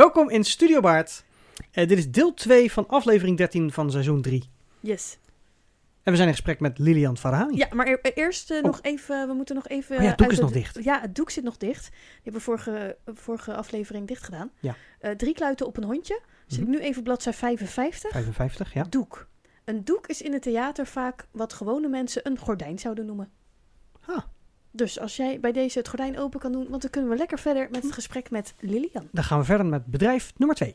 Welkom in Studio Baard. Eh, dit is deel 2 van aflevering 13 van seizoen 3. Yes. En we zijn in gesprek met Lilian Farahani. Ja, maar e- eerst eh, Oh. nog even, we moeten nog even... Oh ja, het doek is nog dicht. Ja, het doek zit nog dicht. Die hebben we vorige, vorige aflevering dicht gedaan. Ja. Eh, drie kluiten op een hondje. Zit Mhm. ik nu even bladzij 55. 55, ja. Doek. Een doek is in het theater vaak wat gewone mensen een gordijn zouden noemen. Ah. Dus als jij bij deze het gordijn open kan doen, want dan kunnen we lekker verder met het gesprek met Lilian. Dan gaan we verder met bedrijf nummer 2.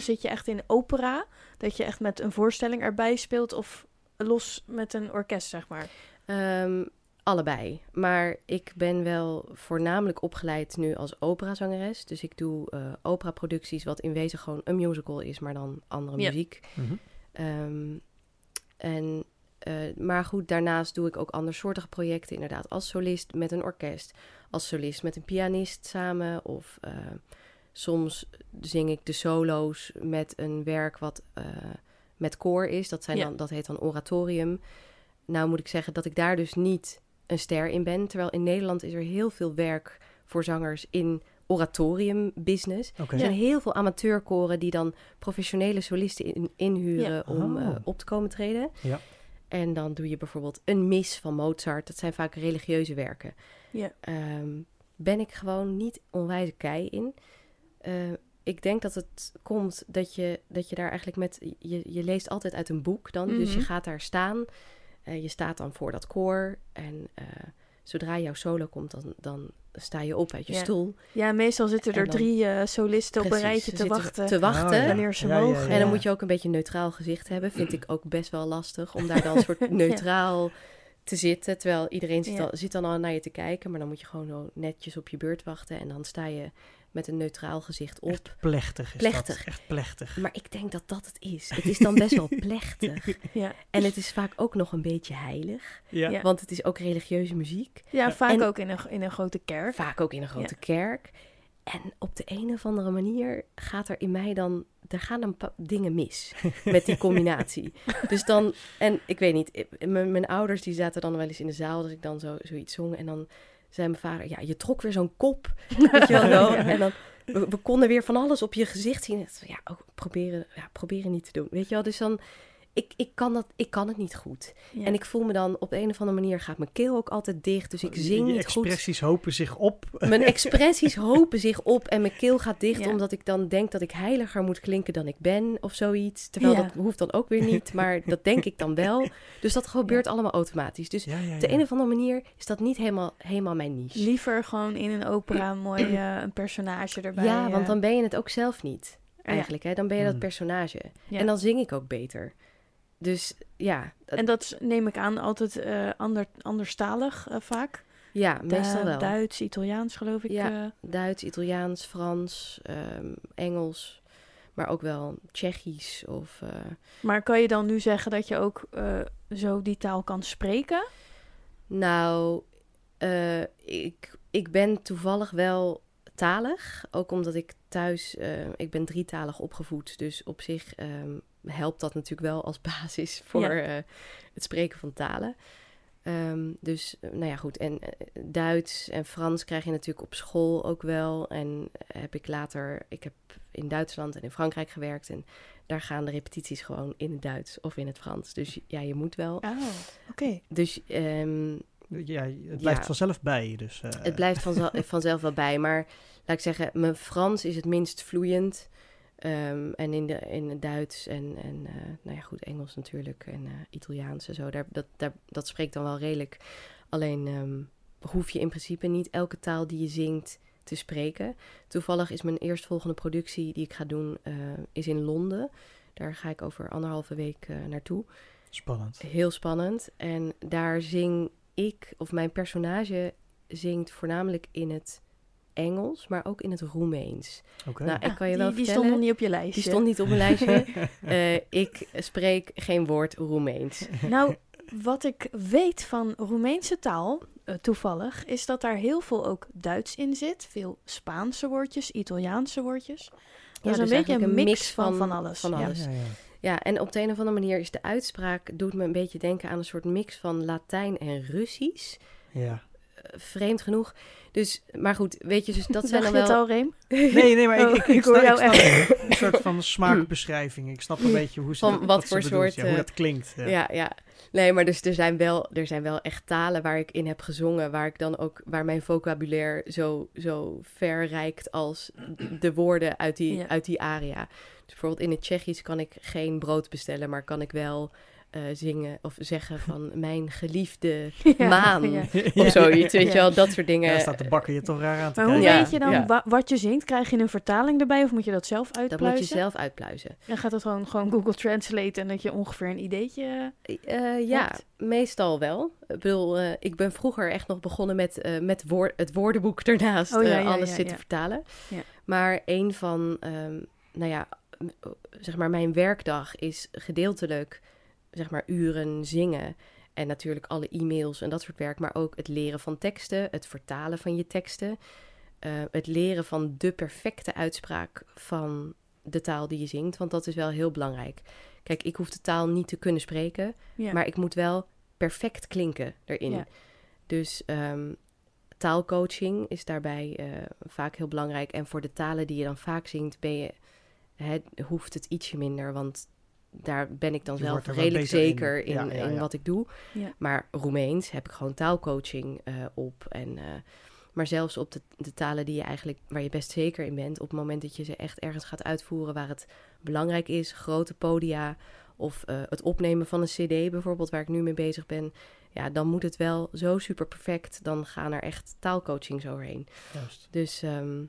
Zit je echt in opera, dat je echt met een voorstelling erbij speelt of los met een orkest, zeg maar? Ehm, allebei. Maar ik ben wel voornamelijk opgeleid nu als operazangeres. Dus ik doe eh operaproducties, wat in wezen gewoon een musical is, maar dan andere Ja. muziek. Mhm. Ehm, en, eh, maar goed, daarnaast doe ik ook andersoortige projecten, inderdaad, als solist met een orkest, als solist met een pianist samen. Of eh, soms zing ik de solo's met een werk wat eh, met koor is. Dat, zijn Ja. dan, dat heet dan oratorium. Nou moet ik zeggen dat ik daar dus niet een ster in ben. Terwijl in Nederland is er heel veel werk voor zangers in oratorium business. Er zijn heel veel amateurkoren die dan professionele solisten in- inhuren Ja. om Oh. eh, op te komen treden. Ja. En dan doe je bijvoorbeeld een mis van Mozart. Dat zijn vaak religieuze werken. Ja. Ehm, ben ik gewoon niet onwijs kei in. Eh, ik denk dat het komt dat je, dat je daar eigenlijk met... Je, je leest altijd uit een boek dan. Dus je Mhm. gaat daar staan. Eh, je staat dan voor dat koor. En eh, zodra jouw solo komt, dan, dan sta je op uit je Ja. stoel. Ja, meestal zitten er dan- drie eh, solisten op een rijtje ze te zitten wachten. Te wachten. Oh, ja. Wanneer ze Ja, ja, mogen. ja. En dan moet je ook een beetje een neutraal gezicht hebben. Vind ik ook best wel lastig om daar dan een soort neutraal te zitten. Terwijl iedereen zit, Ja. al, zit dan al naar je te kijken. Maar dan moet je gewoon zo netjes op je beurt wachten. En dan sta je met een neutraal gezicht op. Echt plechtig is Plechtig. dat. Echt plechtig. Maar ik denk dat dat het is. Het is dan best wel plechtig. Ja. En het is vaak ook nog een beetje heilig. Ja. Want het is ook religieuze muziek. ja, vaak En- ook in een, in een grote kerk. Vaak ook in een grote kerk. En op de een of andere manier gaat er in mij dan... Er gaan dan pa- dingen mis met die combinatie. dus dan... En ik weet niet, mijn, mijn ouders die zaten dan wel eens in de zaal... dat ik dan zo, zoiets zong. En dan zei mijn vader... Ja, je trok weer zo'n kop. Weet je wel. En dan... We, we konden weer van alles op je gezicht zien. Ja, ook proberen, ja, proberen niet te doen. Weet je wel, dus dan... Ik, ik, kan dat, ik kan het niet goed. Ja. En ik voel me dan op de een of andere manier... gaat mijn keel ook altijd dicht. Dus ik zing niet goed. expressies hopen zich op. Mijn expressies hopen zich op en mijn keel gaat dicht, Ja. omdat ik dan denk dat ik heiliger moet klinken dan ik ben of zoiets. Terwijl Ja. dat hoeft dan ook weer niet, maar dat denk ik dan wel. Dus dat gebeurt allemaal automatisch. Dus Ja, ja, op de een of andere manier is dat niet helemaal, helemaal mijn niche. Liever gewoon in een opera een mooi een personage erbij. ja, want dan ben je het ook zelf niet, eigenlijk. Hè? Dan ben je dat Hmm. personage. Ja. En dan zing ik ook beter. Dus ja, dat- En dat is, neem ik aan altijd eh ander, anderstalig eh, vaak. ja meestal wel. Duits, Italiaans geloof ik. Ja. eh. Duits, Italiaans, Frans, ehm, Engels, maar ook wel Tsjechisch of... maar kan je dan nu zeggen dat je ook zo die taal kan spreken? Nou, ik, ik ben toevallig wel talig. Ook omdat ik thuis, eh, ik ben drietalig opgevoed. Dus op zich ehm, helpt dat natuurlijk wel als basis voor Ja. eh, het spreken van talen. Ehm, dus, eh, nou ja, goed. En Duits en Frans krijg je natuurlijk op school ook wel. En heb ik later, ik heb in Duitsland en in Frankrijk gewerkt. En daar gaan de repetities gewoon in het Duits of in het Frans. Dus ja, je moet wel. Oh, oké. Dus ehm, Ja, het blijft Ja. vanzelf bij je. Dus, eh, het blijft vanzelf, vanzelf wel bij. Maar ik zeggen, mijn Frans is het minst vloeiend. Ehm, en in, de, in het Duits en, en eh, nou ja, goed, Engels natuurlijk. En eh, Italiaans en zo. Daar, dat, daar, dat spreekt dan wel redelijk. Alleen ehm, hoef je in principe niet elke taal die je zingt te spreken. Toevallig is mijn eerstvolgende productie die ik ga doen, eh, is in Londen. Daar ga ik over anderhalve week naartoe. Spannend. Heel spannend. En daar zing ik, of mijn personage zingt voornamelijk in het Engels, maar ook in het Roemeens. Oké. Nou, ik Ah, kan je die, wel die vertellen... stond nog niet op je lijstje. Die stond niet op mijn lijstje. Eh, ik spreek geen woord Roemeens. Nou, wat ik weet van Roemeense taal, eh, toevallig, is dat daar heel veel ook Duits in zit. Veel Spaanse woordjes, Italiaanse woordjes. Dat Ja, is een dus beetje een mix, van, van alles. van Ja. alles. Ja, ja. Ja, en op de een of andere manier is de uitspraak... doet me een beetje denken aan een soort mix van Latijn en Russisch. Ja. Eh, vreemd genoeg. Dus, maar goed, weet je, dus dat zijn dan wel... het al, Reem? Nee, nee, maar ik, Oh, ik, ik, ik hoor snap, jou ik snap een soort van smaakbeschrijving. Ik snap een beetje hoe ze, Van wat voor soort, ja, hoe dat klinkt. Ja. Ja, ja. Nee, maar dus er zijn, wel, er zijn wel echt talen waar ik in heb gezongen, waar ik dan ook, waar mijn vocabulaire zo, zo ver reikt als de woorden uit die, Ja. uit die aria. Dus bijvoorbeeld in het Tsjechisch kan ik geen brood bestellen, maar kan ik wel eh, zingen of zeggen van mijn geliefde Ja, maan ja. of zoiets, weet Ja. je wel, dat soort dingen. Ja, staat de bakker je toch raar aan te Maar hoe kijken. Weet je dan ja. wa- wat je zingt? Krijg je een vertaling erbij of moet je dat zelf dat uitpluizen? moet je zelf uitpluizen. Dan gaat het gewoon, gewoon Google Translate en dat je ongeveer een ideetje... Eh, ja, Hebt? meestal wel. Ik bedoel, eh, ik ben vroeger echt nog begonnen met, eh, met woor- het woordenboek ernaast Oh, eh, alles ja, zitten ja. vertalen. Ja. Maar een van, ehm, nou ja, zeg maar, mijn werkdag is gedeeltelijk, zeg maar, uren zingen. En natuurlijk alle e-mails en dat soort werk, maar ook het leren van teksten, het vertalen van je teksten, eh, het leren van de perfecte uitspraak van de taal die je zingt, want dat is wel heel belangrijk. Kijk, ik hoef de taal niet te kunnen spreken, Ja. maar ik moet wel perfect klinken erin. Ja. Dus ehm, taalcoaching is daarbij eh, vaak heel belangrijk. En voor de talen die je dan vaak zingt, ben je, hè, hoeft het ietsje minder. Want daar ben ik dan Je zelf redelijk in. zeker in, Ja, ja, in wat ik doe. Ja. Maar Roemeens heb ik gewoon taalcoaching eh, op. En, eh, maar zelfs op de, de talen die je eigenlijk, waar je best zeker in bent, op het moment dat je ze echt ergens gaat uitvoeren waar het belangrijk is, grote podia of eh, het opnemen van een CD bijvoorbeeld, waar ik nu mee bezig ben, ja, dan moet het wel zo super perfect. Dan gaan er echt taalcoachings overheen. Juist. Dus ehm,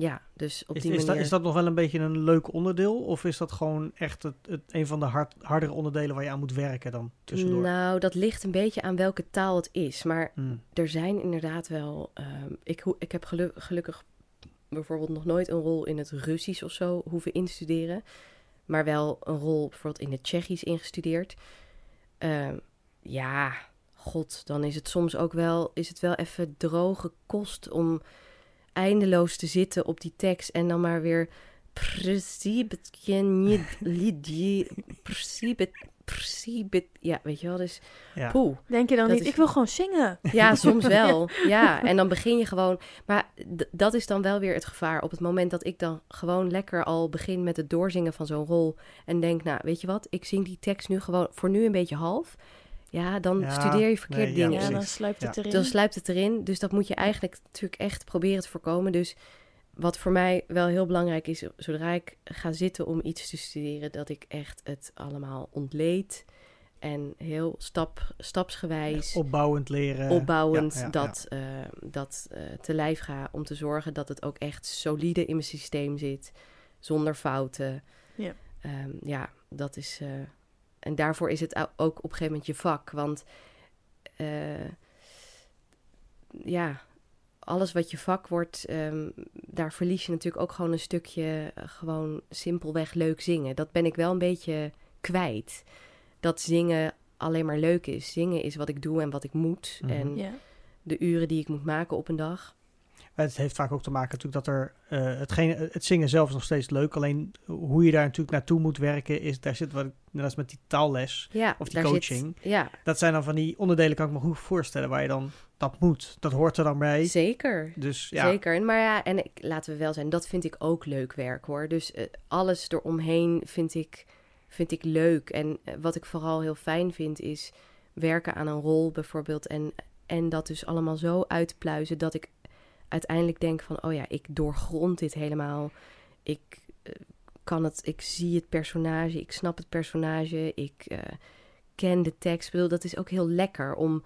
ja, dus op Is, die is, dat, manier. is dat nog wel een beetje een leuk onderdeel? Of is dat gewoon echt het, het, een van de hard, hardere onderdelen waar je aan moet werken dan tussendoor? Nou, dat ligt een beetje aan welke taal het is. Maar Hmm. er zijn inderdaad wel. ehm, ik, ik heb gelu- gelukkig bijvoorbeeld nog nooit een rol in het Russisch of zo hoeven instuderen. Maar wel een rol bijvoorbeeld in het Tsjechisch ingestudeerd. Ehm, ja, god, dan is het soms ook wel, is het wel even droge kost om eindeloos te zitten op die tekst en dan maar weer. Ja, weet je wel, dus Ja. poeh. Denk je dan niet, is- ik wil gewoon zingen? Ja, soms wel. Ja, en dan begin je gewoon. Maar dat is dan wel weer het gevaar. Op het moment dat ik dan gewoon lekker al begin met het doorzingen van zo'n rol. En denk, nou, weet je wat, ik zing die tekst nu gewoon voor nu een beetje half. Ja, dan Ja, studeer je verkeerd nee, dingen. Ja, dan sluipt het Ja. erin. Dan sluipt het erin. Dus dat moet je eigenlijk natuurlijk echt proberen te voorkomen. Dus wat voor mij wel heel belangrijk is, zodra ik ga zitten om iets te studeren, dat ik echt het allemaal ontleed. En heel stap, stapsgewijs Opbouwend leren. opbouwend Ja, ja, dat, eh, dat eh, te lijf ga om te zorgen dat het ook echt solide in mijn systeem zit, zonder fouten. Ja. Ehm, ja, dat is. eh, en daarvoor is het ook op een gegeven moment je vak. Want eh, ja, alles wat je vak wordt, ehm, daar verlies je natuurlijk ook gewoon een stukje eh, gewoon simpelweg leuk zingen. Dat ben ik wel een beetje kwijt. Dat zingen alleen maar leuk is. Zingen is wat ik doe en wat ik moet. Mhm. En Ja. de uren die ik moet maken op een dag. Het heeft vaak ook te maken natuurlijk dat er eh hetgene, het zingen zelf is nog steeds leuk. Alleen hoe je daar natuurlijk naartoe moet werken is, daar zit wat net als met die taalles. Ja, Of die coaching. Zit, ja, Dat zijn dan van die onderdelen, kan ik me goed voorstellen, waar je dan dat moet. Dat hoort er dan bij. zeker. Dus ja, Zeker. Maar ja, en ik, laten we wel zijn, dat vind ik ook leuk werk hoor. Dus eh, alles eromheen vind ik, vind ik leuk. En eh, wat ik vooral heel fijn vind is werken aan een rol bijvoorbeeld. En, en dat dus allemaal zo uitpluizen dat ik uiteindelijk denk van... oh ja, ik doorgrond dit helemaal. Ik eh, kan het, ik zie het personage, ik snap het personage, ik eh, ken de tekst. Ik bedoel, dat is ook heel lekker om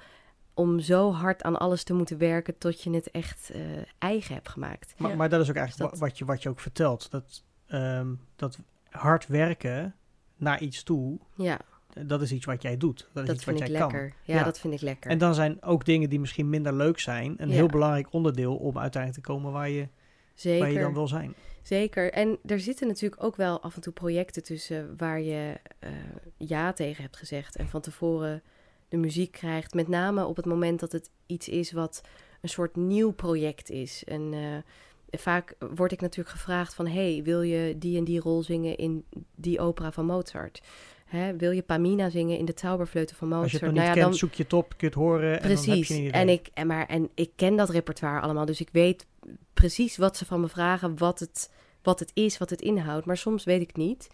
om zo hard aan alles te moeten werken tot je het echt eh, eigen hebt gemaakt. maar, Ja. maar dat is ook eigenlijk Dat- wa- wat, je, wat je ook vertelt. Dat, ehm, dat hard werken naar iets toe, Ja, dat is iets wat jij doet. Dat is dat iets wat vind ik jij kan. lekker. Ja, Ja. dat vind ik lekker. En dan zijn ook dingen die misschien minder leuk zijn, een Ja. heel belangrijk onderdeel om uiteindelijk te komen waar je, Zeker. waar je dan wil zijn. Zeker. En er zitten natuurlijk ook wel af en toe projecten tussen waar je eh, ja tegen hebt gezegd en van tevoren de muziek krijgt. Met name op het moment dat het iets is wat een soort nieuw project is. En eh, vaak word ik natuurlijk gevraagd van... hey, wil je die en die rol zingen in die opera van Mozart? Hè, wil je Pamina zingen in de Tauberfleuten van Mozart? Als je het nog Nou niet ja, kent, zoek je het op, kun je het horen en dan heb Precies. je een. En ik, en, maar, en ik ken dat repertoire allemaal, dus ik weet precies wat ze van me vragen, wat het, wat het is, wat het inhoudt. Maar soms weet ik niet.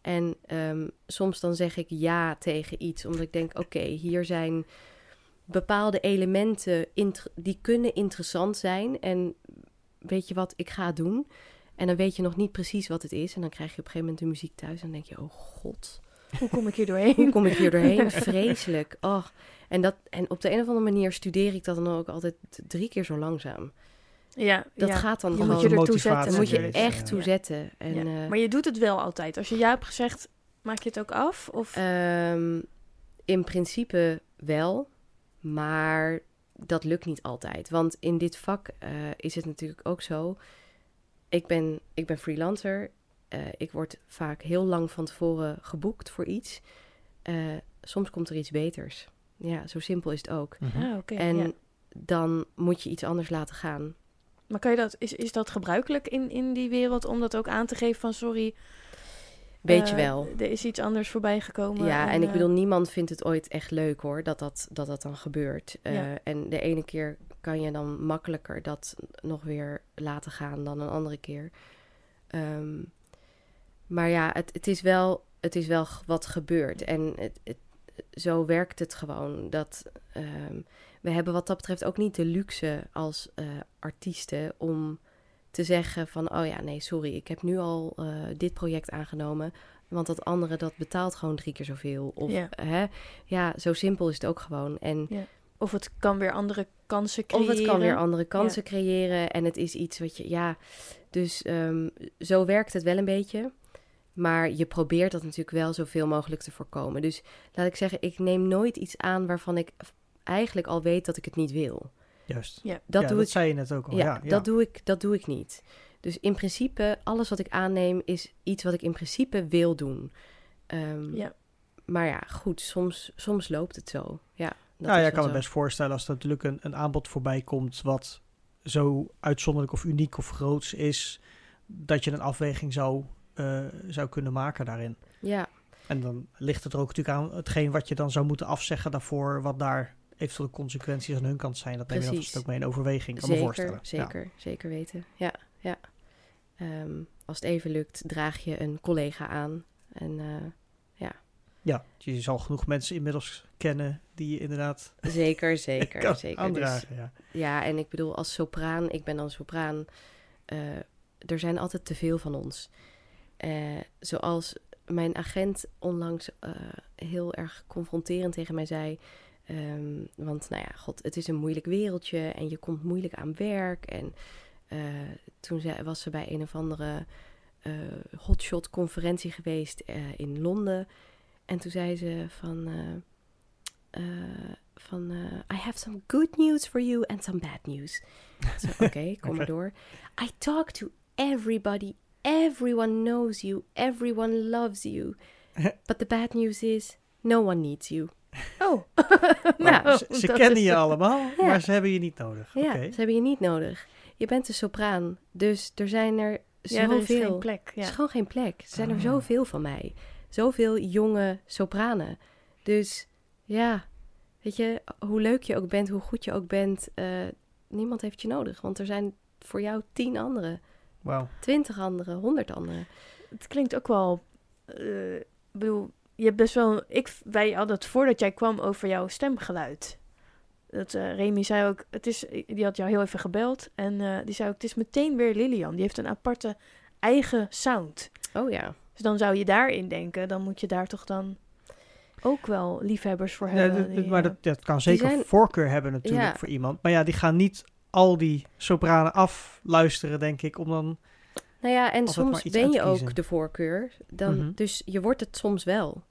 En ehm, soms dan zeg ik ja tegen iets, omdat ik denk, oké, hier zijn bepaalde elementen die kunnen interessant zijn. En weet je wat, ik ga het doen. En dan weet je nog niet precies wat het is. En dan krijg je op een gegeven moment de muziek thuis. En dan denk je, oh god, Hoe kom ik hier hoe doorheen? kom ik hier doorheen? Vreselijk. Oh. En, dat, en op de een of andere manier studeer ik dat dan ook altijd drie keer zo langzaam. Ja, Dat ja. gaat dan Je gewoon... moet je ertoe motivatie zetten. dan moet je echt ja. toe zetten. En, Ja. eh, Maar je doet het wel altijd. Als je ja hebt gezegd, maak je het ook af? Of... ehm, in principe wel, maar dat lukt niet altijd. Want in dit vak eh, is het natuurlijk ook zo. Ik ben, ik ben freelancer. Eh, ik word vaak heel lang van tevoren geboekt voor iets. Eh, soms komt er iets beters. Ja, zo simpel is het ook. Mhm. ah, oké. en ja. dan moet je iets anders laten gaan. Maar kan je dat, is, is dat gebruikelijk in, in die wereld om dat ook aan te geven van sorry, Weet je eh, wel. er is iets anders voorbij gekomen. Ja, en ik bedoel, niemand vindt het ooit echt leuk hoor, dat dat, dat, dat dan gebeurt. Eh, Ja. En de ene keer kan je dan makkelijker dat nog weer laten gaan dan een andere keer. Ehm, maar ja, het, het, is wel, het is wel wat gebeurt. En het, het, zo werkt het gewoon. Dat, ehm, we hebben wat dat betreft ook niet de luxe als eh, artiesten om te zeggen van... oh ja, nee, sorry, ik heb nu al eh, dit project aangenomen... want dat andere, dat betaalt gewoon drie keer zoveel. Of, Ja. Hè, ja, zo simpel is het ook gewoon. En Of het kan weer andere kansen creëren. of het kan weer andere kansen creëren. En het is iets wat je, ja. Dus ehm, zo werkt het wel een beetje. Maar je probeert dat natuurlijk wel zoveel mogelijk te voorkomen. Dus laat ik zeggen, ik neem nooit iets aan waarvan ik eigenlijk al weet dat ik het niet wil. Juist. Ja. Dat ja, doe dat ik. zei je net ook al. Ja, Ja, ja. Dat, doe ik, dat doe ik niet. Dus in principe, alles wat ik aanneem is iets wat ik in principe wil doen. Ehm, Ja. Maar ja, goed, soms, soms loopt het zo. Ja, dat nou ja, ik kan me zo. best voorstellen als er natuurlijk een, een aanbod voorbij komt wat zo uitzonderlijk of uniek of groots is, dat je een afweging zou, eh, zou kunnen maken daarin. Ja, En dan ligt het er ook natuurlijk aan hetgeen wat je dan zou moeten afzeggen daarvoor, wat daar eventuele consequenties aan hun kant zijn. Dat neem je dan Precies. ook mee in overweging, kan me zeker, voorstellen. Ja. zeker, zeker weten. Ja, ja. Ehm, als het even lukt, draag je een collega aan. En eh, Ja, je zal genoeg mensen inmiddels kennen die je inderdaad zeker, zeker, zeker. Dus, aandragen. ja. ja, en ik bedoel, als sopraan, ik ben dan sopraan, eh, er zijn altijd te veel van ons. Eh, zoals mijn agent onlangs eh, heel erg confronterend tegen mij zei. ehm, want, nou ja, god, het is een moeilijk wereldje en je komt moeilijk aan werk. En eh, toen was ze bij een of andere hotshot conferentie geweest in Londen. En toen zei ze van... van I have some good news for you and some bad news. Oké, kom maar door. I talk to everybody. Everyone knows you. Everyone loves you. But the bad news is, no one needs you. Oh. Ja, Nou, ze kennen is- je allemaal, Ja. maar ze hebben je niet nodig. Ja, Oké. ze hebben je niet nodig. Je bent een sopraan, dus er zijn er Ja, er is zoveel. geen plek. Er Ja. is gewoon geen plek. Er zijn er Ah. zoveel van mij. Zoveel jonge sopranen. Dus ja, weet je, hoe leuk je ook bent, hoe goed je ook bent, eh, niemand heeft je nodig. Want er zijn voor jou tien anderen, Wauw. twintig anderen, honderd anderen. Het klinkt ook wel. eh, ik bedoel, je hebt best wel. Ik, wij hadden het voordat jij kwam over jouw stemgeluid. Dat eh Remy zei ook. Het is, die had jou heel even gebeld. En eh, die zei ook: Het is meteen weer Lilian. Die heeft een aparte eigen sound. Oh ja, Dus dan zou je daarin denken. Dan moet je daar toch dan ook wel liefhebbers voor hebben. die, maar dat, dat kan zeker zijn- voorkeur hebben natuurlijk Ja. voor iemand. Maar ja, die gaan niet al die sopranen afluisteren, denk ik, om dan... nou ja, en soms ben je ook de voorkeur. Dan, Mhm. Dus je wordt het soms wel.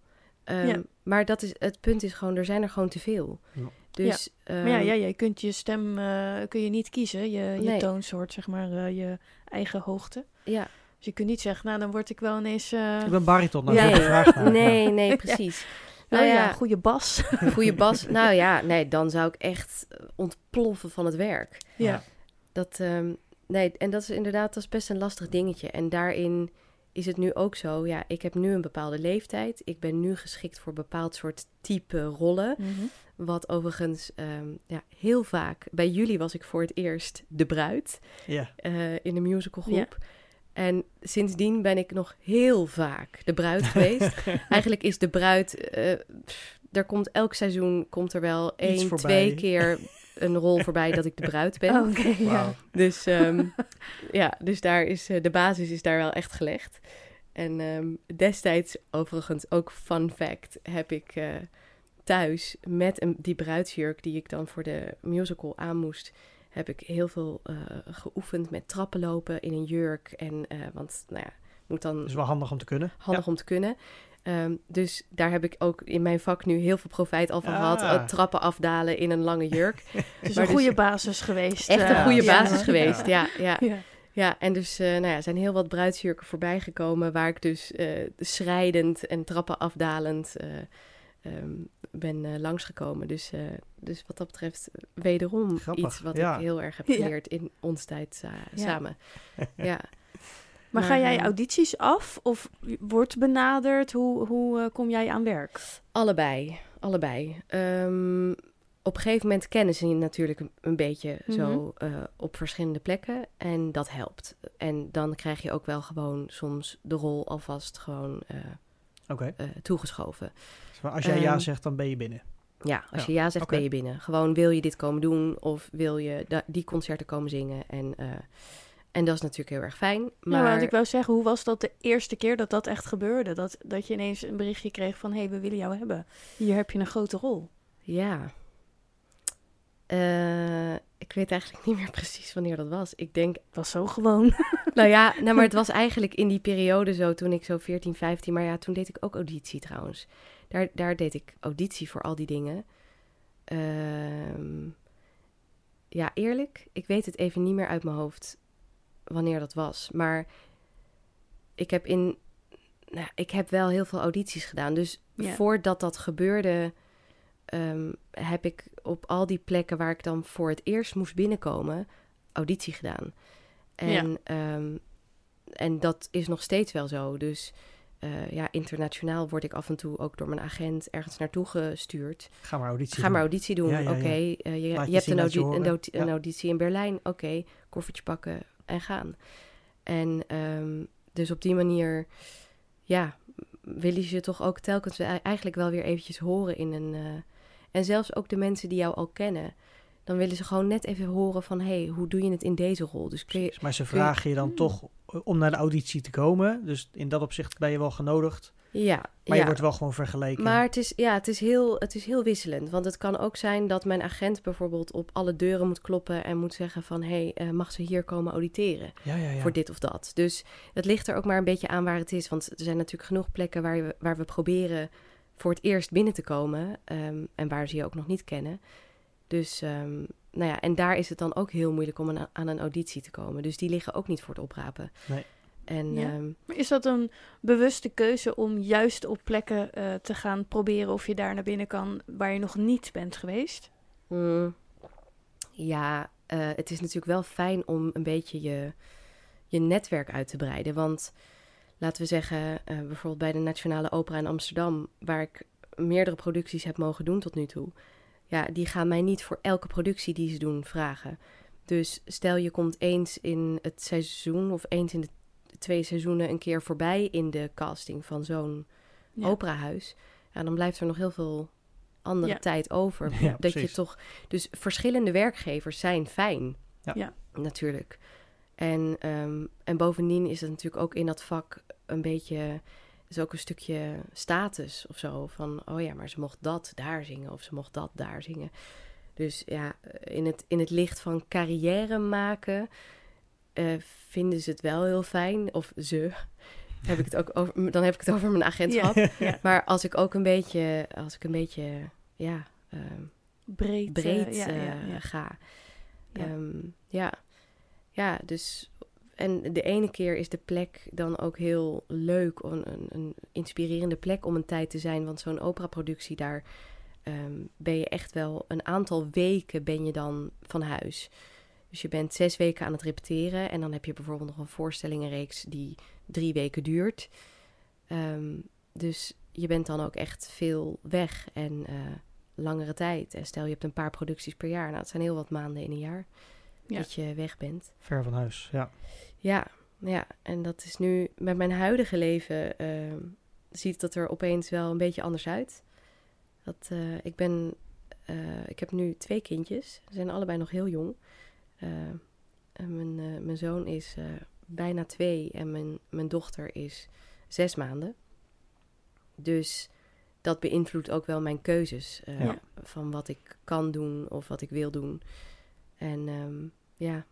Ehm, Ja. Maar dat is, het punt is gewoon, er zijn er gewoon te veel. Ja. Dus, maar ja, ehm, ja, je kunt je stem eh, kun je niet kiezen. Je, je Nee. toonsoort, zeg maar, eh, je eigen hoogte. ja. Dus je kunt niet zeggen, nou dan word ik wel ineens... eh, Ik ben bariton, nou, Nee. nee. vraag naar. Nee, nee, oh Nou ja, ja, goede bas. goede bas. Nou ja, nee, dan zou ik echt ontploffen van het werk. ja. Dat, ehm, nee, en dat is inderdaad dat is best een lastig dingetje. En daarin is het nu ook zo, ja, ik heb nu een bepaalde leeftijd. Ik ben nu geschikt voor een bepaald soort type rollen. Mhm. Wat overigens ehm, ja, heel vaak, bij jullie was ik voor het eerst de bruid Ja. eh, in de musicalgroep. En sindsdien ben ik nog heel vaak de bruid geweest. Eigenlijk is de bruid, eh, pff, er komt elk seizoen komt er wel Iets één, voorbij. twee keer een rol voorbij dat ik de bruid ben. Oh, ja. Wauw. Dus ehm, ja, dus daar is eh, de basis is daar wel echt gelegd. En ehm, destijds, overigens, ook fun fact, heb ik eh, thuis met een, die bruidsjurk die ik dan voor de musical aan moest, heb ik heel veel eh, geoefend met trappen lopen in een jurk. En eh, want, nou ja, moet dan is wel handig om te kunnen. handig om te kunnen. Ehm, dus daar heb ik ook in mijn vak nu heel veel profijt al van Ah. gehad. Eh, trappen afdalen in een lange jurk. Het is Maar een dus- goede basis geweest. Echt een eh, goede ja. basis geweest, ja. ja. Ja. Ja, en dus eh, nou ja, zijn heel wat bruidsjurken voorbij gekomen... waar ik dus eh schrijdend en trappen afdalend eh, ehm, ben eh, langsgekomen. Dus, eh, dus wat dat betreft wederom Grappig, iets wat ja. ik heel erg heb Ja. geleerd in ons tijd samen. ja. Maar ga jij eh, audities af of wordt benaderd? Hoe, hoe eh, kom jij aan werk? Allebei, allebei. Ehm, op een gegeven moment kennen ze je natuurlijk een, een beetje zo eh, op verschillende plekken. En dat helpt. En dan krijg je ook wel gewoon soms de rol alvast gewoon eh, Eh, toegeschoven. Dus maar als jij ja Ehm, zegt, dan ben je binnen. Ja, als Ja, je ja zegt, ben je binnen. Gewoon wil je dit komen doen of wil je die concerten komen zingen. En, eh, en dat is natuurlijk heel erg fijn. Maar Maar wat ik wou zeggen, hoe was dat de eerste keer dat dat echt gebeurde? Dat, dat je ineens een berichtje kreeg van, hé, hey, we willen jou hebben. Hier heb je een grote rol. ja, Eh, ik weet eigenlijk niet meer precies wanneer dat was. Ik denk Het was zo gewoon. Nou ja, nou, maar het was eigenlijk in die periode zo, toen ik zo 14, 15, maar ja, toen deed ik ook auditie trouwens. Daar, daar deed ik auditie voor al die dingen. Ehm, ja, eerlijk, ik weet het even niet meer uit mijn hoofd wanneer dat was. Maar ik heb in, nou, ik heb wel heel veel audities gedaan. Dus Ja. voordat dat gebeurde, ehm, heb ik op al die plekken waar ik dan voor het eerst moest binnenkomen, auditie gedaan. En, ehm, en dat is nog steeds wel zo. Dus eh, ja, internationaal word ik af en toe ook door mijn agent ergens naartoe gestuurd. Ga maar auditie Ga doen. maar auditie doen. Ja, ja, ja. Oké, eh, je, je je hebt een, laat je audi- een, audi- een auditie in Berlijn. Oké, koffertje pakken en gaan. En ehm, dus op die manier, ja, willen ze toch ook telkens e- eigenlijk wel weer eventjes horen in een... eh, en zelfs ook de mensen die jou al kennen, dan willen ze gewoon net even horen van... hé, hey, hoe doe je het in deze rol? Dus kun je, Maar ze je- vragen je dan toch om naar de auditie te komen. Dus in dat opzicht ben je wel genodigd. ja, Maar ja. je wordt wel gewoon vergeleken. Maar het is, ja, het, is heel, het is heel wisselend. Want het kan ook zijn dat mijn agent bijvoorbeeld op alle deuren moet kloppen en moet zeggen van hé, hey, eh, mag ze hier komen auditeren ja, ja, ja. voor dit of dat. Dus het ligt er ook maar een beetje aan waar het is. Want er zijn natuurlijk genoeg plekken waar, we, waar we proberen voor het eerst binnen te komen ehm, en waar ze je ook nog niet kennen. Dus ehm, nou ja, en daar is het dan ook heel moeilijk om een- aan een auditie te komen. Dus die liggen ook niet voor het oprapen. Nee. En Ja. ehm, Maar Is dat een bewuste keuze om juist op plekken eh, te gaan proberen of je daar naar binnen kan waar je nog niet bent geweest? Mm, ja, eh, het is natuurlijk wel fijn om een beetje je, je netwerk uit te breiden. Want laten we zeggen, eh, bijvoorbeeld bij de Nationale Opera in Amsterdam, waar ik meerdere producties heb mogen doen tot nu toe. Ja, die gaan mij niet voor elke productie die ze doen vragen. Dus stel je komt eens in het seizoen of eens in de twee seizoenen een keer voorbij in de casting van zo'n Ja. operahuis. Ja, dan blijft er nog heel veel andere Ja. tijd over. Ja, dat je toch. Dus verschillende werkgevers zijn fijn. Ja. Ja. Natuurlijk. En, ehm, en bovendien is het natuurlijk ook in dat vak een beetje. Is ook een stukje status of zo. Van oh ja, maar ze mocht dat daar zingen of ze mocht dat daar zingen. Dus ja, in het, in het licht van carrière maken. eh, vinden ze het wel heel fijn. Of ze. Heb ik het ook over, dan heb ik het over mijn agentschap. Ja, ja. Maar als ik ook een beetje, als ik een beetje, ja, ehm, breed, eh, breed eh, ja, ga. Ja. ja. ja, dus. En de ene keer is de plek dan ook heel leuk, een, een, een inspirerende plek om een tijd te zijn. Want zo'n operaproductie, daar ehm, ben je echt wel een aantal weken ben je dan van huis. Dus je bent zes weken aan het repeteren en dan heb je bijvoorbeeld nog een voorstellingenreeks die drie weken duurt. Ehm, dus je bent dan ook echt veel weg en eh, langere tijd. En stel je hebt een paar producties per jaar, nou, het zijn heel wat maanden in een jaar Ja. dat je weg bent. Ver van huis, ja. Ja, ja, en dat is nu met mijn huidige leven ehm, ziet dat er opeens wel een beetje anders uit. Dat, eh, ik ben, eh, ik heb nu twee kindjes. Ze zijn allebei nog heel jong. Eh, en mijn, eh, mijn zoon is eh, bijna twee en mijn, mijn dochter is zes maanden. Dus dat beïnvloedt ook wel mijn keuzes eh, Ja. van wat ik kan doen of wat ik wil doen. En ehm, ja,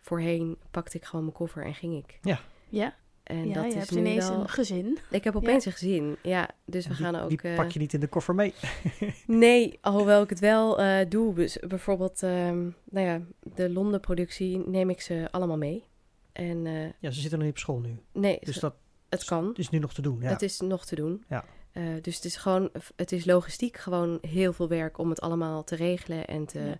voorheen pakte ik gewoon mijn koffer en ging ik. Ja, En ja dat je is hebt nu ineens wel... een gezin. Ik heb opeens een gezin, ja. Dus we Die- gaan ook... Die eh, pak je niet in de koffer mee. Nee, alhoewel ik het wel eh, doe. Dus bijvoorbeeld, ehm, nou ja, de Londen productie neem ik ze allemaal mee. En eh, Ja, ze zitten nog niet op school nu. nee, Dus ze- dat het kan. is nu nog te doen. Ja. Het is nog te doen. Ja. Eh, dus het is gewoon, het is logistiek gewoon heel veel werk om het allemaal te regelen en te... Ja.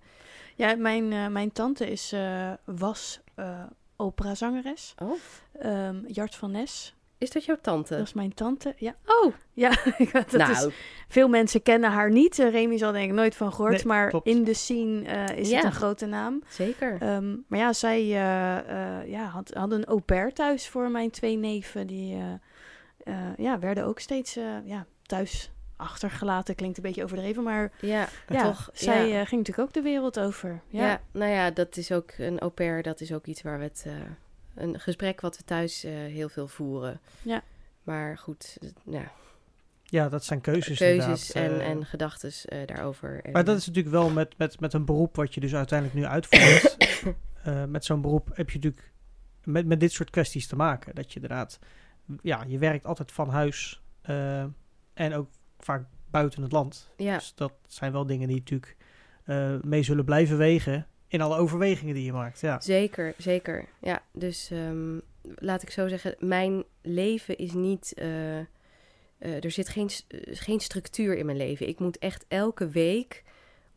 Ja, mijn, eh, mijn tante is, eh, was eh operazangeres. Oh, Ehm, Jart van Nes. is dat jouw tante? Dat is mijn tante. Ja, Oh, ja dat nou, is, veel mensen kennen haar niet. Remy zal denk ik nooit van gehoord. Nee, maar klopt. in de scene eh, is Ja. het een grote naam. zeker. Ehm, maar ja, zij eh, eh, ja, had, hadden een au pair thuis voor mijn twee neven. Die eh, eh, ja, werden ook steeds eh, ja, thuis achtergelaten. Klinkt een beetje overdreven, maar ja, ja, toch. zij ja. eh, ging natuurlijk ook de wereld over. Ja, Ja. nou ja, dat is ook een au pair. Dat is ook iets waar we het... eh, een gesprek wat we thuis eh, heel veel voeren. Ja. Maar goed, ja, ja, dat zijn keuzes, keuzes inderdaad. en, en gedachten eh, daarover. Maar dat is natuurlijk wel met, met, met een beroep wat je dus uiteindelijk nu uitvoert. eh, met zo'n beroep heb je natuurlijk met, met dit soort kwesties te maken. Dat je inderdaad, ja, je werkt altijd van huis eh, en ook vaak buiten het land. Ja, Dus dat zijn wel dingen die natuurlijk eh, mee zullen blijven wegen in alle overwegingen die je maakt. Ja, zeker, zeker. Ja, dus ehm, laat ik zo zeggen, mijn leven is niet... eh, eh, er zit geen, geen structuur in mijn leven. Ik moet echt elke week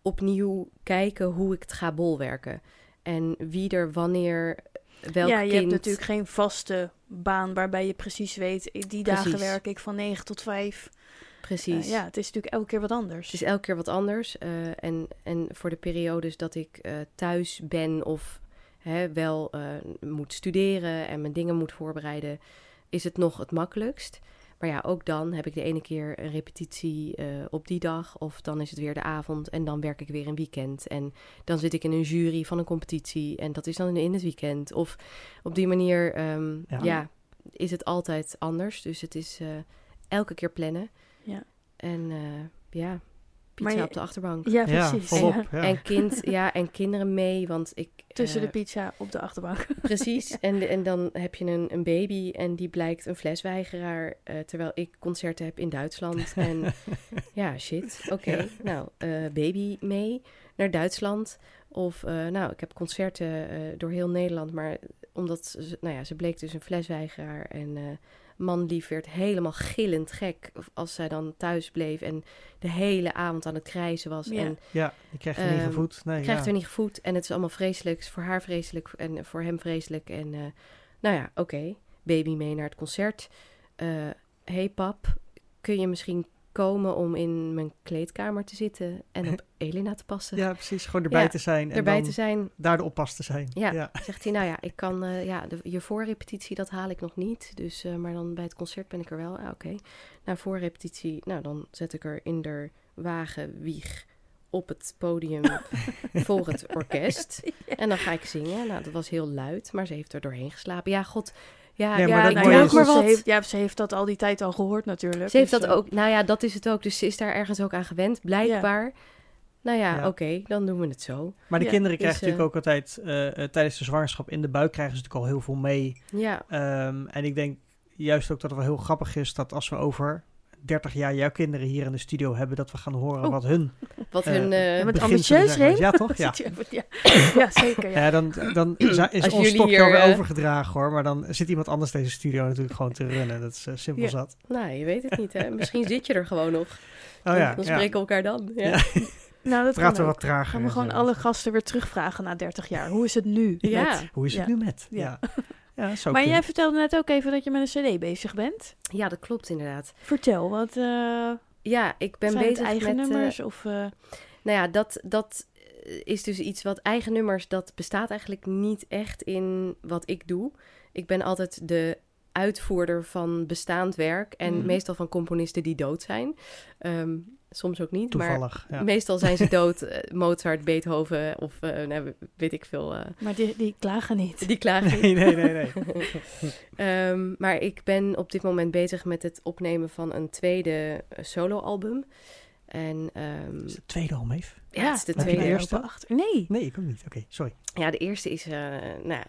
opnieuw kijken hoe ik het ga bolwerken. En wie er wanneer welk ja, je kind... hebt natuurlijk geen vaste baan waarbij je precies weet... die dagen werk ik van 9 tot 5. Precies. ja, het is natuurlijk elke keer wat anders. Het is elke keer wat anders. eh, en, en voor de periodes dat ik eh, thuis ben of hè, wel eh, moet studeren en mijn dingen moet voorbereiden, is het nog het makkelijkst. Maar ja, ook dan heb ik de ene keer een repetitie eh, op die dag, of dan is het weer de avond en dan werk ik weer een weekend. En dan zit ik in een jury van een competitie en dat is dan in het weekend. Of op die manier, ehm, Ja. ja. is het altijd anders. Dus het is eh, elke keer plannen. En eh, ja, pizza je- op de achterbank. Ja, ja precies. volop. Ja. Ja. En, kind, ja, en kinderen mee, want ik... Tussen eh, de pizza op de achterbank. Precies, en, en dan heb je een, een baby en die blijkt een flesweigeraar, eh, terwijl ik concerten heb in Duitsland. En ja, shit, oké, nou, eh, baby mee naar Duitsland. Of, eh, nou, ik heb concerten eh, door heel Nederland, maar omdat, ze, nou ja, ze bleek dus een flesweigeraar en... eh man lief werd helemaal gillend gek als zij dan thuis bleef en de hele avond aan het krijzen was. Ja. En ja, je krijgt er niet Ehm, gevoed. Nee, krijgt ja. er niet gevoed. En het is allemaal vreselijk. Het is voor haar vreselijk en voor hem vreselijk. En eh, nou ja, oké. Baby mee naar het concert. Eh hey pap, kun je misschien komen om in mijn kleedkamer te zitten en op Elena te passen? Ja, precies. Gewoon erbij Ja, te zijn en Erbij dan te zijn. daar de oppas te zijn. Ja. ja. Zegt hij, nou ja, ik kan, eh, ja, de, je voorrepetitie, dat haal ik nog niet. Dus, eh, maar dan bij het concert ben ik er wel. Ah, oké. Nou, voorrepetitie, nou, dan zet ik er in de wagen, wieg, op het podium voor het orkest. En dan ga ik zingen. Nou, dat was heel luid, maar ze heeft er doorheen geslapen. Ja, god. Ja, Ja, ja, maar dat dus- maar ze wat. heeft, ja, ze heeft dat al die tijd al gehoord natuurlijk. Ze heeft Dus, dat eh, ook. Nou ja, dat is het ook. Dus ze is daar ergens ook aan gewend, blijkbaar. Nou ja, Ja. oké, dan doen we het zo. Maar de Ja, kinderen dus, krijgen natuurlijk eh, ook altijd eh, eh, tijdens de zwangerschap in de buik krijgen ze natuurlijk al heel veel mee. Ja, Ehm, en ik denk juist ook dat het wel heel grappig is dat als we over 30 jaar jouw kinderen hier in de studio hebben, dat we gaan horen Oh. wat hun wat hun... eh, bent beginselen ambitieus? Ja, toch? Ja. ja. ja, zeker. Ja. Ja, dan, dan is Als ons jullie stokje hier, alweer eh, overgedragen hoor. Maar dan zit iemand anders deze studio natuurlijk gewoon te runnen. Dat is simpel Ja. zat. Nou, je weet het niet, hè. Misschien zit je er gewoon nog. Oh ja, dan ja. spreken we elkaar dan. Ja. Ja. Nou, dat praten we wat trager. Gaan we gewoon alle gasten weer terugvragen na 30 jaar. Hoe is het nu? Ja. met- Hoe is het Ja. nu met? Ja. Ja, ja Maar jij vertelde net ook even dat je met een cd bezig bent. Ja, dat klopt inderdaad. Vertel, wat eh Ja, ik ben zijn bezig eigen met... eh, nummers? of, eh, Nou ja, dat, dat is dus iets wat eigen nummers, dat bestaat eigenlijk niet echt in wat ik doe. Ik ben altijd de uitvoerder van bestaand werk en Mhm. meestal van componisten die dood zijn. Ehm, soms ook niet, maar. Ja. meestal zijn ze dood. eh, Mozart, Beethoven of eh, nou, weet ik veel. eh, maar die, die klagen niet. die klagen Nee, nee, nee, nee. Ehm, maar ik ben op dit moment bezig met het opnemen van een tweede soloalbum. En ehm, Is het tweede al, Meef? ja, het is de tweede. de eerste? achter. Nee. Nee, ik ook niet. Oké, sorry. Ja, de eerste is, eh, nou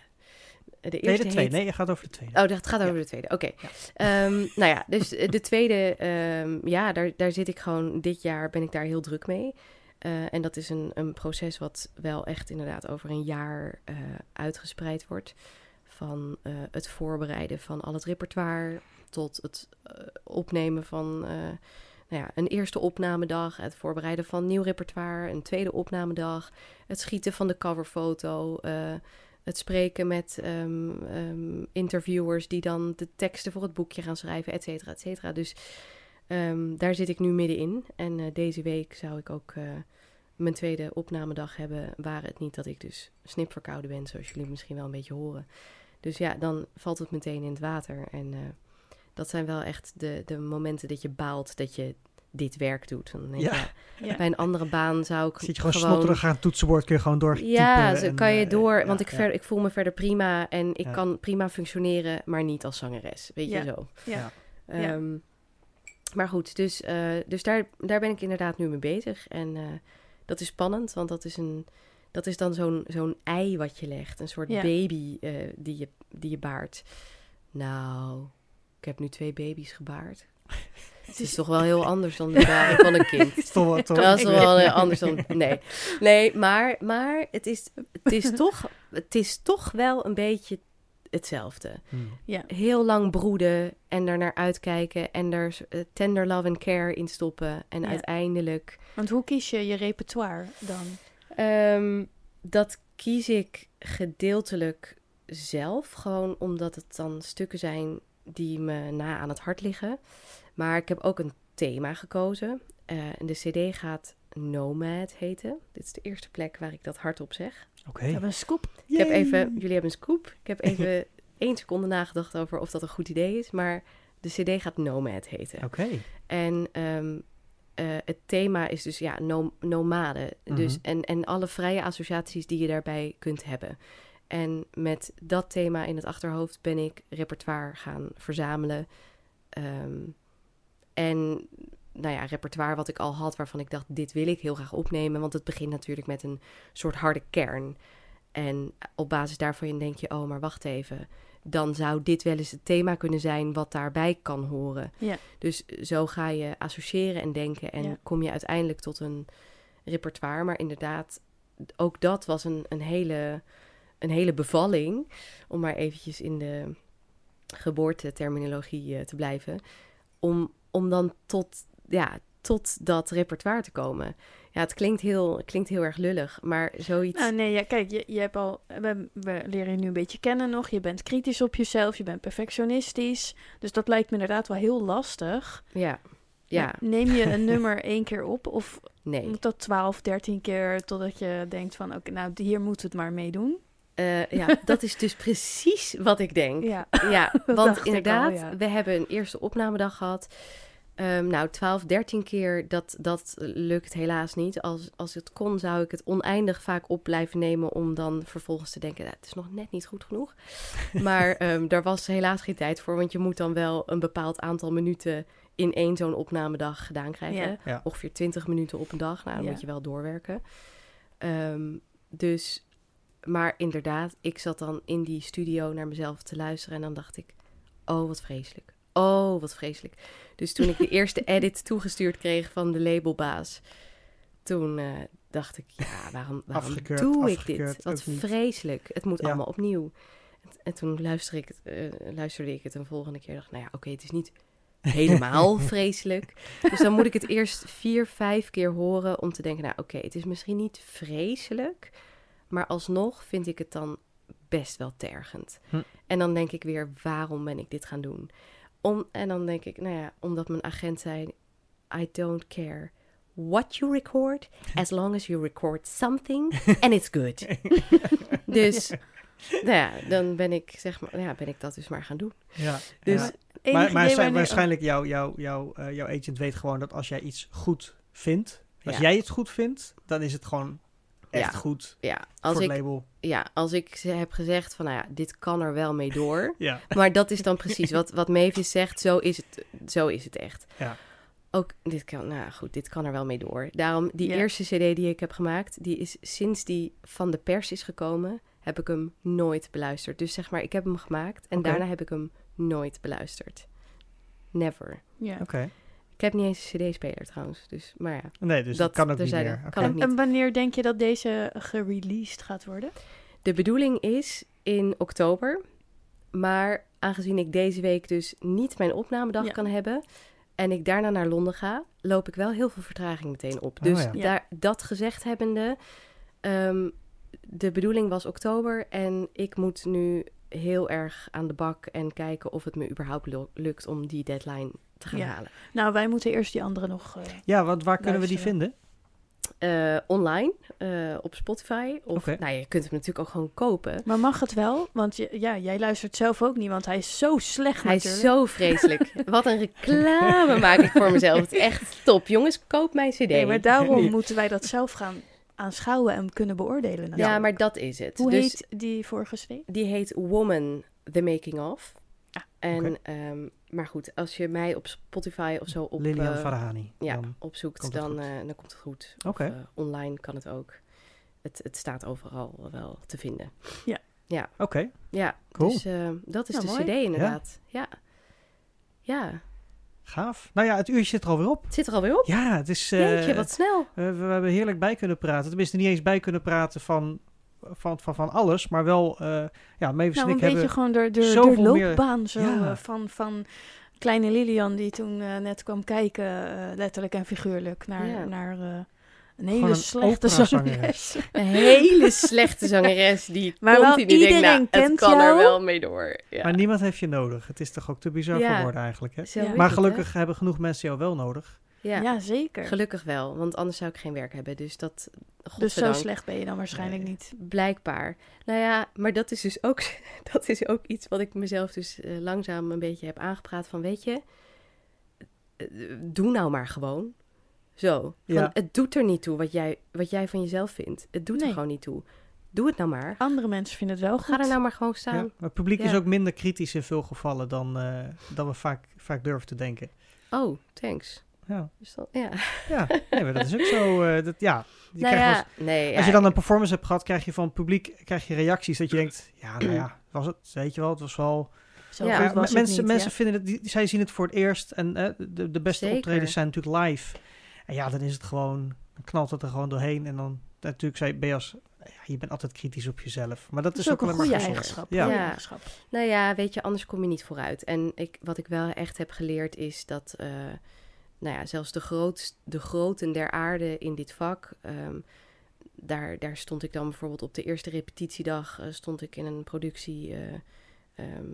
de Nee, eerste de tweede. heet- Nee, je gaat over de tweede. Oh, dat gaat over Ja. de tweede. Oké. Ehm, nou ja, dus eh, de tweede, ehm, ja, daar, daar zit ik gewoon, dit jaar ben ik daar heel druk mee. Eh, en dat is een, een proces wat wel echt inderdaad over een jaar eh, uitgespreid wordt. Van het voorbereiden van al het repertoire tot het opnemen van nou ja, een eerste opnamedag, het voorbereiden van nieuw repertoire, een tweede opnamedag, het schieten van de coverfoto, het spreken met ehm, ehm, interviewers die dan de teksten voor het boekje gaan schrijven, et cetera, et cetera. Dus ehm, daar zit ik nu middenin. En eh, deze week zou ik ook eh, mijn tweede opnamedag hebben, waren het niet dat ik dus snipverkouden ben, zoals jullie misschien wel een beetje horen. Dus ja, dan valt het meteen in het water. En eh, dat zijn wel echt de, de momenten dat je baalt dat je dit werk doet. Dan denk Ja. Bij een andere baan zou ik Zit je gewoon, snotterig aan het toetsenbord, kun je gewoon door ja, zo en, kan je eh, door. want ik, ja. ver, ik voel me verder prima en ik Ja. kan prima functioneren, maar niet als zangeres. Weet Ja. je zo. Ja. Ja. Ehm, Maar goed, dus, eh, dus daar, daar ben ik inderdaad nu mee bezig. En eh, dat is spannend, want dat is, een, dat is dan zo'n zo'n ei wat je legt. Een soort Ja. baby eh, die, je, die je baart. Nou, ik heb nu twee baby's gebaard. Het is toch wel heel anders dan de van een kind. Het is toch wel- toch- Dat is wel heel anders dan. Nee, nee maar, maar het, is, het, is toch, het is toch wel een beetje hetzelfde. Hmm. Ja. Heel lang broeden en er naar uitkijken en er eh, tender love and care in stoppen. En Ja. uiteindelijk. Want hoe kies je je repertoire dan? ehm, dat kies ik gedeeltelijk zelf, gewoon omdat het dan stukken zijn die me na aan het hart liggen. Maar ik heb ook een thema gekozen. Eh, en de CD gaat Nomad heten. Dit is de eerste plek waar ik dat hardop zeg. Oké. We hebben een scoop. Ik heb even, jullie hebben een scoop. Ik heb even één seconde nagedacht over of dat een goed idee is. Maar de CD gaat Nomad heten. Oké. En ehm, eh, het thema is dus ja, nom- nomade. Dus, Mhm. en, en alle vrije associaties die je daarbij kunt hebben. En met dat thema in het achterhoofd ben ik repertoire gaan verzamelen. Ehm, en nou ja, repertoire wat ik al had, waarvan ik dacht, dit wil ik heel graag opnemen. Want het begint natuurlijk met een soort harde kern. En op basis daarvan denk je, oh, maar wacht even. Dan zou dit wel eens het thema kunnen zijn wat daarbij kan horen. Ja. Dus zo ga je associëren en denken en Ja. kom je uiteindelijk tot een repertoire. Maar inderdaad, ook dat was een, een, hele, een hele bevalling. Om maar eventjes in de geboorteterminologie eh, te blijven. Om, om dan tot, ja, tot dat repertoire te komen. Ja, het klinkt heel, het klinkt heel erg lullig, maar zoiets... Nou, nee, ja, kijk, je, je hebt al, we, we leren je nu een beetje kennen nog. Je bent kritisch op jezelf, je bent perfectionistisch. Dus dat lijkt me inderdaad wel heel lastig. Ja, ja, Neem je een nummer één keer op of nee. moet dat 12, 13 keer totdat je denkt van, oké, nou, hier moet het maar mee doen? Eh, ja, dat is dus precies wat ik denk. Ja, Ja, Dat want inderdaad, al, ja. we hebben een eerste opnamedag gehad. Ehm, nou, 12, 13 keer, dat, dat lukt helaas niet. Als, als het kon, zou ik het oneindig vaak op blijven nemen... om dan vervolgens te denken, "Nou, het is nog net niet goed genoeg. Maar ehm, daar was helaas geen tijd voor... want je moet dan wel een bepaald aantal minuten... in één zo'n opnamedag gedaan krijgen. Ja. Ja. Ongeveer 20 minuten op een dag. Nou, dan Ja. moet je wel doorwerken. Ehm, dus, maar inderdaad, ik zat dan in die studio naar mezelf te luisteren... en dan dacht ik, oh, wat vreselijk. Oh, wat vreselijk. Dus toen ik de eerste edit toegestuurd kreeg van de labelbaas, toen eh, dacht ik, ja, waarom, waarom Afgekeurd, doe ik afgekeurd, dit? Wat vreselijk. Het moet Ja. allemaal opnieuw. En toen luisterde ik, het, eh, luisterde ik het een volgende keer. dacht, nou ja, oké, het is niet helemaal vreselijk. Dus dan moet ik het eerst vier, vijf keer horen om te denken, nou oké, het is misschien niet vreselijk, maar alsnog vind ik het dan best wel tergend. Hm. En dan denk ik weer, waarom ben ik dit gaan doen? Om, en dan denk ik, nou ja, omdat mijn agent zei, I don't care what you record, as long as you record something and it's good. dus, nou ja, dan ben ik, zeg maar, ja, ben ik dat dus maar gaan doen. Ja, Dus ja. Maar, maar wanneer- waarschijnlijk jouw jou, jou, eh, jouw agent weet gewoon dat als jij iets goed vindt, als Ja. jij het goed vindt, dan is het gewoon echt Ja. goed Ja, als voor ik, het label. ja, als ik ze heb gezegd van, nou ja, dit kan er wel mee door. Ja, Maar dat is dan precies wat, wat Mavis zegt. Zo is, het, zo is het echt. Ja. Ook, dit kan, nou goed, dit kan er wel mee door. Daarom, die Ja. eerste cd die ik heb gemaakt, die is sinds die van de pers is gekomen, heb ik hem nooit beluisterd. Dus zeg maar, ik heb hem gemaakt en daarna heb ik hem nooit beluisterd. Never. Ja. oké. Ik heb niet eens een cd-speler trouwens, dus, maar ja. Nee, dus dat, kan ook niet meer. Oké. Kan ook En, niet. en wanneer denk je dat deze gereleased gaat worden? De bedoeling is in oktober. Maar aangezien ik deze week dus niet mijn opnamedag Ja. kan hebben en ik daarna naar Londen ga, loop ik wel heel veel vertraging meteen op. Oh, Dus ja. Ja. daar, dat gezegd hebbende, ehm, de bedoeling was oktober en ik moet nu heel erg aan de bak en kijken of het me überhaupt lu- lukt om die deadline te gaan Ja. halen. Nou, wij moeten eerst die andere nog... eh, Ja, want waar kunnen we die vinden? Eh, online, eh, op Spotify. Of Oké. nou, je kunt hem natuurlijk ook gewoon kopen. Maar mag het wel? Want je, ja, jij luistert zelf ook niet, want hij is zo slecht Hij is zo vreselijk. Wat een reclame maak ik voor mezelf. Het is echt top. Jongens, koop mijn cd. Nee, maar daarom moeten wij dat zelf gaan aanschouwen en kunnen beoordelen. ja, maar dat is het. Hoe dus heet die vorige CD? die heet Woman, The Making Of. Ah, en, ehm, maar goed, als je mij op Spotify of zo op, Lilian eh, Farahani. ja, Dan- opzoekt, dan, eh, dan komt het goed. Oké. Eh, online kan het ook. Het, het staat overal wel te vinden. Oké, Ja, Cool. dus eh, dat is de mooi. cd inderdaad. Ja. ja. gaaf. Nou ja, het uurtje zit er alweer op. Het zit er alweer op. Ja, het is... Jeetje, wat snel. we, we hebben heerlijk bij kunnen praten. Tenminste, niet eens bij kunnen praten van, van, van, van alles, maar wel... eh ja, Mavis Nou, en een beetje gewoon de, de, de zoveel meer- loopbaan zo, Ja. eh, van, van kleine Lilian die toen eh, net kwam kijken, letterlijk en figuurlijk, naar, Ja. naar eh, een hele een slechte zangeres. Een hele slechte zangeres die Maar wel continu denkt, iedereen nou, het kent kan er wel mee door. Ja. Maar niemand heeft je nodig. Het is toch ook te bizar Ja. voor woorden eigenlijk, hè? Maar het, gelukkig hebben genoeg mensen jou wel nodig. Ja. Ja, zeker. gelukkig wel, want anders zou ik geen werk hebben. Dus dat, dus zo slecht ben je dan waarschijnlijk Nee. niet. blijkbaar. Nou ja, maar dat is dus ook, dat is ook iets wat ik mezelf dus eh, langzaam een beetje heb aangepraat van, weet je, eh, doe nou maar gewoon. Zo. Van, Ja. Het doet er niet toe wat jij, wat jij van jezelf vindt. Het doet Nee. er gewoon niet toe. Doe het nou maar. Andere mensen vinden het wel goed. Ga er nou maar gewoon staan. Ja. Maar het publiek is ook minder kritisch in veel gevallen dan, eh, dan we vaak, vaak durven te denken. Oh, thanks. Ja, Dus dat, ja. ja nee, maar dat is ook zo. eh, dat, ja, je Nou nee. Als je dan een performance hebt gehad, krijg je van het publiek krijg je reacties dat je denkt, ja, nou ja, was het, weet je wel, het was wel... Zo Ja, was mensen, niet, mensen ja. vinden het, die, zij zien het voor het eerst en eh, de, de beste Zeker. optredens zijn natuurlijk live. En ja, dan is het gewoon, dan knalt het er gewoon doorheen en dan natuurlijk zei ben je als, ja, je bent altijd kritisch op jezelf. Maar dat Dat is, ook een goede eigenschap. Ja. Ja. eigenschap. Nou ja, weet je, anders kom je niet vooruit. En ik, wat ik wel echt heb geleerd is dat, eh, nou ja, zelfs de, grootst, de groten der aarde in dit vak, ehm, daar, daar stond ik dan bijvoorbeeld op de eerste repetitiedag, eh, stond ik in een productie eh, ehm,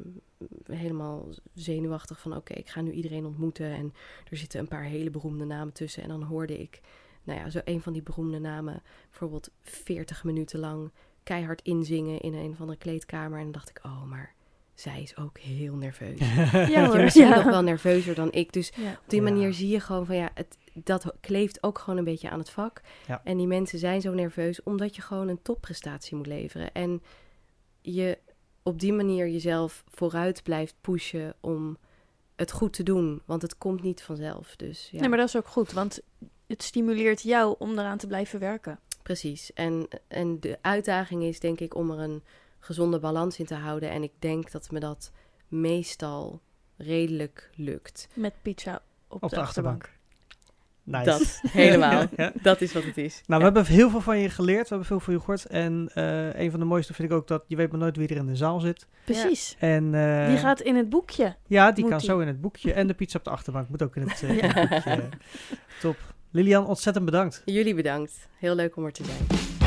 helemaal zenuwachtig van, oké, ik ga nu iedereen ontmoeten en er zitten een paar hele beroemde namen tussen. En dan hoorde ik, nou ja, zo een van die beroemde namen, bijvoorbeeld 40 minuten lang keihard inzingen in een of andere kleedkamer. En dan dacht ik, oh, maar zij is ook heel nerveus. Ja hoor, misschien ja. nog wel nerveuzer dan ik. Dus Ja. op die Ja. manier zie je gewoon van ja, het, dat kleeft ook gewoon een beetje aan het vak. Ja. En die mensen zijn zo nerveus omdat je gewoon een topprestatie moet leveren. En je op die manier jezelf vooruit blijft pushen om het goed te doen. Want het komt niet vanzelf. Dus ja, Nee, maar dat is ook goed, want het stimuleert jou om eraan te blijven werken. precies. En, en de uitdaging is denk ik om er een gezonde balans in te houden. En ik denk dat me dat meestal redelijk lukt. Met pizza op, Op de achterbank. Nice. Dat, helemaal. Ja. Dat is wat het is. Nou, we hebben heel veel van je geleerd. We hebben veel van je gehoord. En eh, een van de mooiste vind ik ook dat je weet maar nooit wie er in de zaal zit. Precies. En, eh, Die gaat in het boekje. Ja, die kan die. zo in het boekje. En de pizza op de achterbank moet ook in het, eh, Ja. in het boekje. Top. Lilian, ontzettend bedankt. Jullie bedankt. Heel leuk om er te zijn.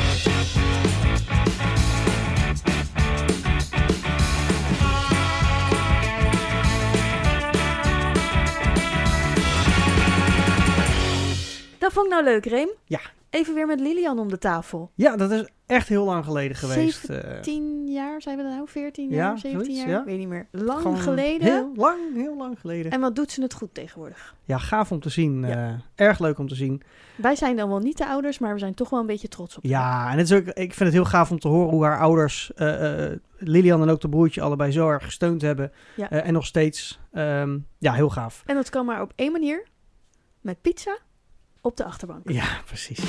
Dat vond ik nou leuk, Reem. Ja. Even weer met Lilian om de tafel. Ja, dat is echt heel lang geleden geweest. eh. 10 jaar, zijn we dat nou? 14 Ja, jaar, 17 zoiets, jaar? ja. Weet niet meer. Lang Gewoon geleden. Heel lang, heel lang geleden. En wat doet ze het goed tegenwoordig? Ja, gaaf om te zien. Ja. eh, erg leuk om te zien. Wij zijn dan wel niet de ouders, maar we zijn toch wel een beetje trots op. Ja, en het is ook, ik vind het heel gaaf om te horen hoe haar ouders, eh, eh, Lilian en ook de broertje, allebei zo erg gesteund hebben. Ja. Eh, en nog steeds. Ehm, ja, heel gaaf. En dat kan maar op één manier. Met pizza op de achterbank. Ja, precies.